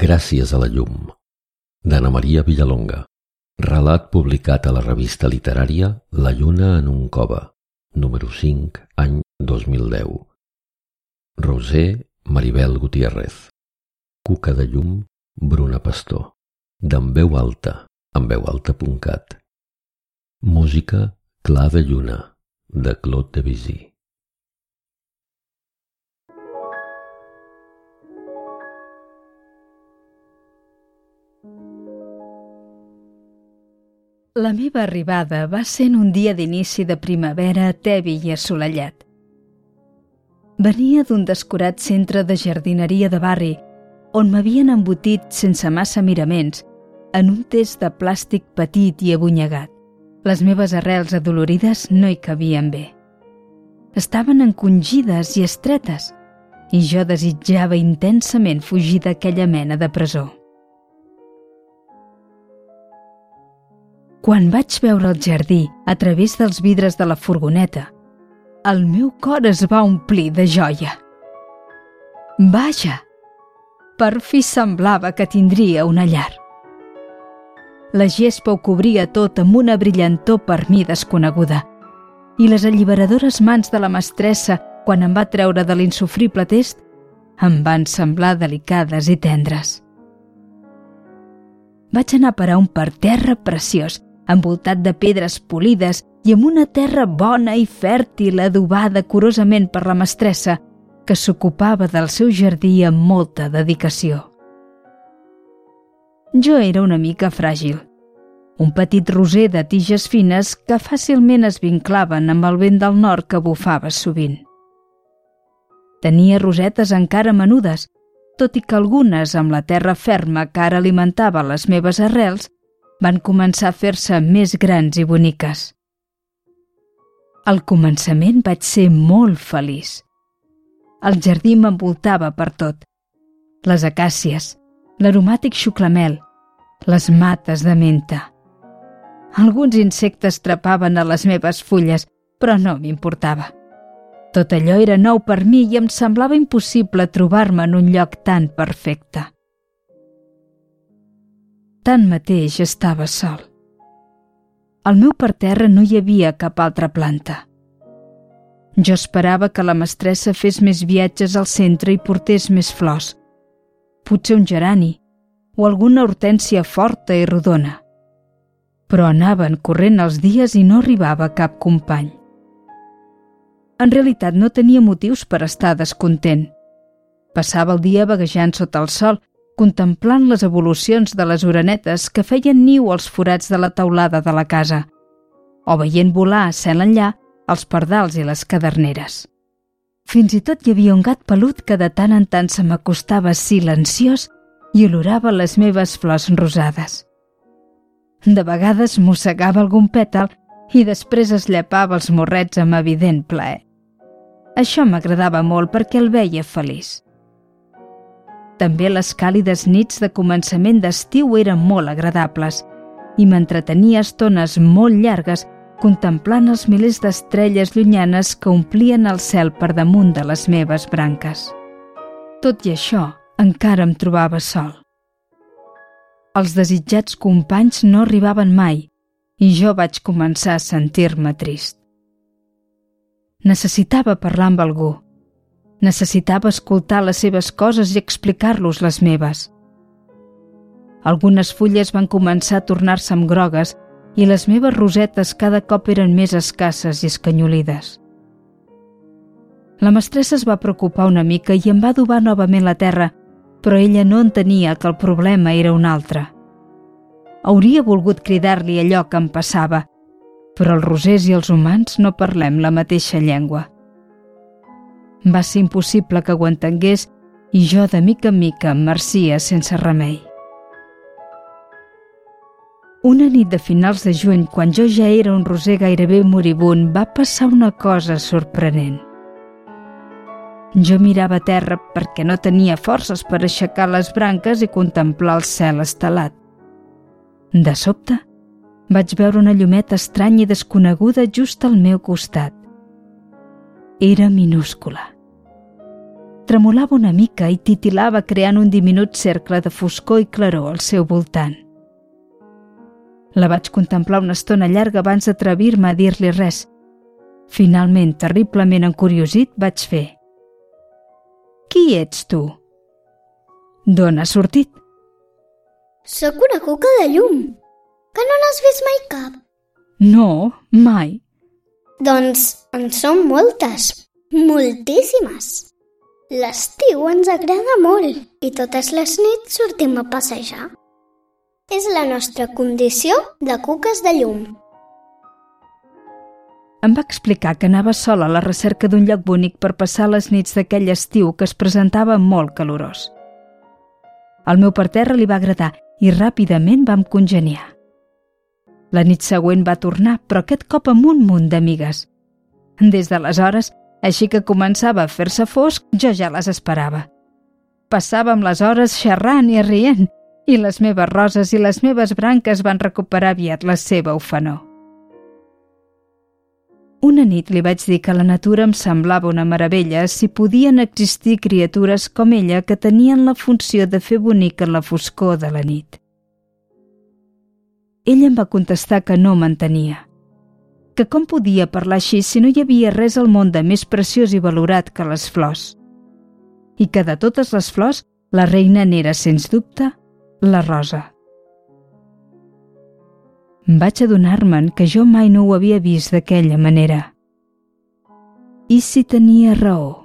Gràcies a la llum, d'Anna Maria Villalonga. Relat publicat a la revista literària La lluna en un cova, número 5, any 2010. Roser Maribel Gutiérrez. Cuca de llum Bruna Pastor. D'en veu alta, en veualta.cat. Música Clar de lluna, de Claude Debussy. La meva arribada va ser en un dia d'inici de primavera tevi i assolellat. Venia d'un descurat centre de jardineria de barri, on m'havien embotit sense massa miraments, en un test de plàstic petit i abunyegat. Les meves arrels adolorides no hi cabien bé. Estaven encongides i estretes, i jo desitjava intensament fugir d'aquella mena de presó. Quan vaig veure el jardí a través dels vidres de la furgoneta, el meu cor es va omplir de joia. Vaja! Per fi semblava que tindria una llar. La gespa ho cobria tot amb una brillantor per mi desconeguda i les alliberadores mans de la mestressa, quan em va treure de l'insufrible test, em van semblar delicades i tendres. Vaig anar a parar un parterre preciós envoltat de pedres polides i amb una terra bona i fèrtil adobada curosament per la mestressa, que s'ocupava del seu jardí amb molta dedicació. Jo era una mica fràgil, un petit roser de tiges fines que fàcilment es vinclaven amb el vent del nord que bufava sovint. Tenia rosetes encara menudes, tot i que algunes, amb la terra ferma que ara alimentava les meves arrels, van començar a fer-se més grans i boniques. Al començament vaig ser molt feliç. El jardí m'envoltava per tot. Les acàcies, l'aromàtic xuclamel, les mates de menta. Alguns insectes trepaven a les meves fulles, però no m'importava. Tot allò era nou per mi i em semblava impossible trobar-me en un lloc tan perfecte. Tanmateix estava sol. Al meu parterre no hi havia cap altra planta. Jo esperava que la mestressa fes més viatges al centre i portés més flors. Potser un gerani o alguna hortència forta i rodona. Però anaven corrent els dies i no arribava cap company. En realitat no tenia motius per estar descontent. Passava el dia vaguejant sota el sol contemplant les evolucions de les orenetes que feien niu als forats de la teulada de la casa, o veient volar a cel enllà els pardals i les caderneres. Fins i tot hi havia un gat pelut que de tant en tant se m'acostava silenciós i olorava les meves flors rosades. De vegades mossegava algun pètal i després es llepava els morrets amb evident plaer. Això m'agradava molt perquè el veia feliç. També les càlides nits de començament d'estiu eren molt agradables i m'entretenia estones molt llargues contemplant els milers d'estrelles llunyanes que omplien el cel per damunt de les meves branques. Tot i això, encara em trobava sol. Els desitjats companys no arribaven mai i jo vaig començar a sentir-me trist. Necessitava parlar amb algú, Necessitava escoltar les seves coses i explicar-los les meves. Algunes fulles van començar a tornar-se amb grogues i les meves rosetes cada cop eren més escasses i escanyolides. La mestressa es va preocupar una mica i em va adobar novament la terra, però ella no entenia que el problema era un altre. Hauria volgut cridar-li allò que em passava, però els rosers i els humans no parlem la mateixa llengua. Va ser impossible que ho entengués i jo de mica en mica em marcia sense remei. Una nit de finals de juny, quan jo ja era un roser gairebé moribund, va passar una cosa sorprenent. Jo mirava a terra perquè no tenia forces per aixecar les branques i contemplar el cel estelat. De sobte, vaig veure una llumeta estranya i desconeguda just al meu costat. Era minúscula. tremolava una mica i titilava creant un diminut cercle de foscor i claror al seu voltant. La vaig contemplar una estona llarga abans d'atrevir-me a dir-li res. Finalment, terriblement encuriosit, vaig fer. Qui ets tu? D'on has sortit? Sóc una cuca de llum. Que no n'has vist mai cap? No, mai. Doncs en són moltes, moltíssimes. L'estiu ens agrada molt i totes les nits sortim a passejar. És la nostra condició de cuques de llum. Em va explicar que anava sola a la recerca d'un lloc bonic per passar les nits d'aquell estiu que es presentava molt calorós. El meu parterre li va agradar i ràpidament vam congeniar. La nit següent va tornar, però aquest cop amb un munt d'amigues. Des d'aleshores, així que començava a fer-se fosc, jo ja les esperava. Passàvem les hores xerrant i rient, i les meves roses i les meves branques van recuperar aviat la seva ofenor. Una nit li vaig dir que la natura em semblava una meravella si podien existir criatures com ella que tenien la funció de fer bonic en la foscor de la nit. Ella em va contestar que no m'entenia, que com podia parlar així si no hi havia res al món de més preciós i valorat que les flors, i que de totes les flors la reina n'era, sens dubte, la rosa. Vaig adonar-me'n que jo mai no ho havia vist d'aquella manera. I si tenia raó?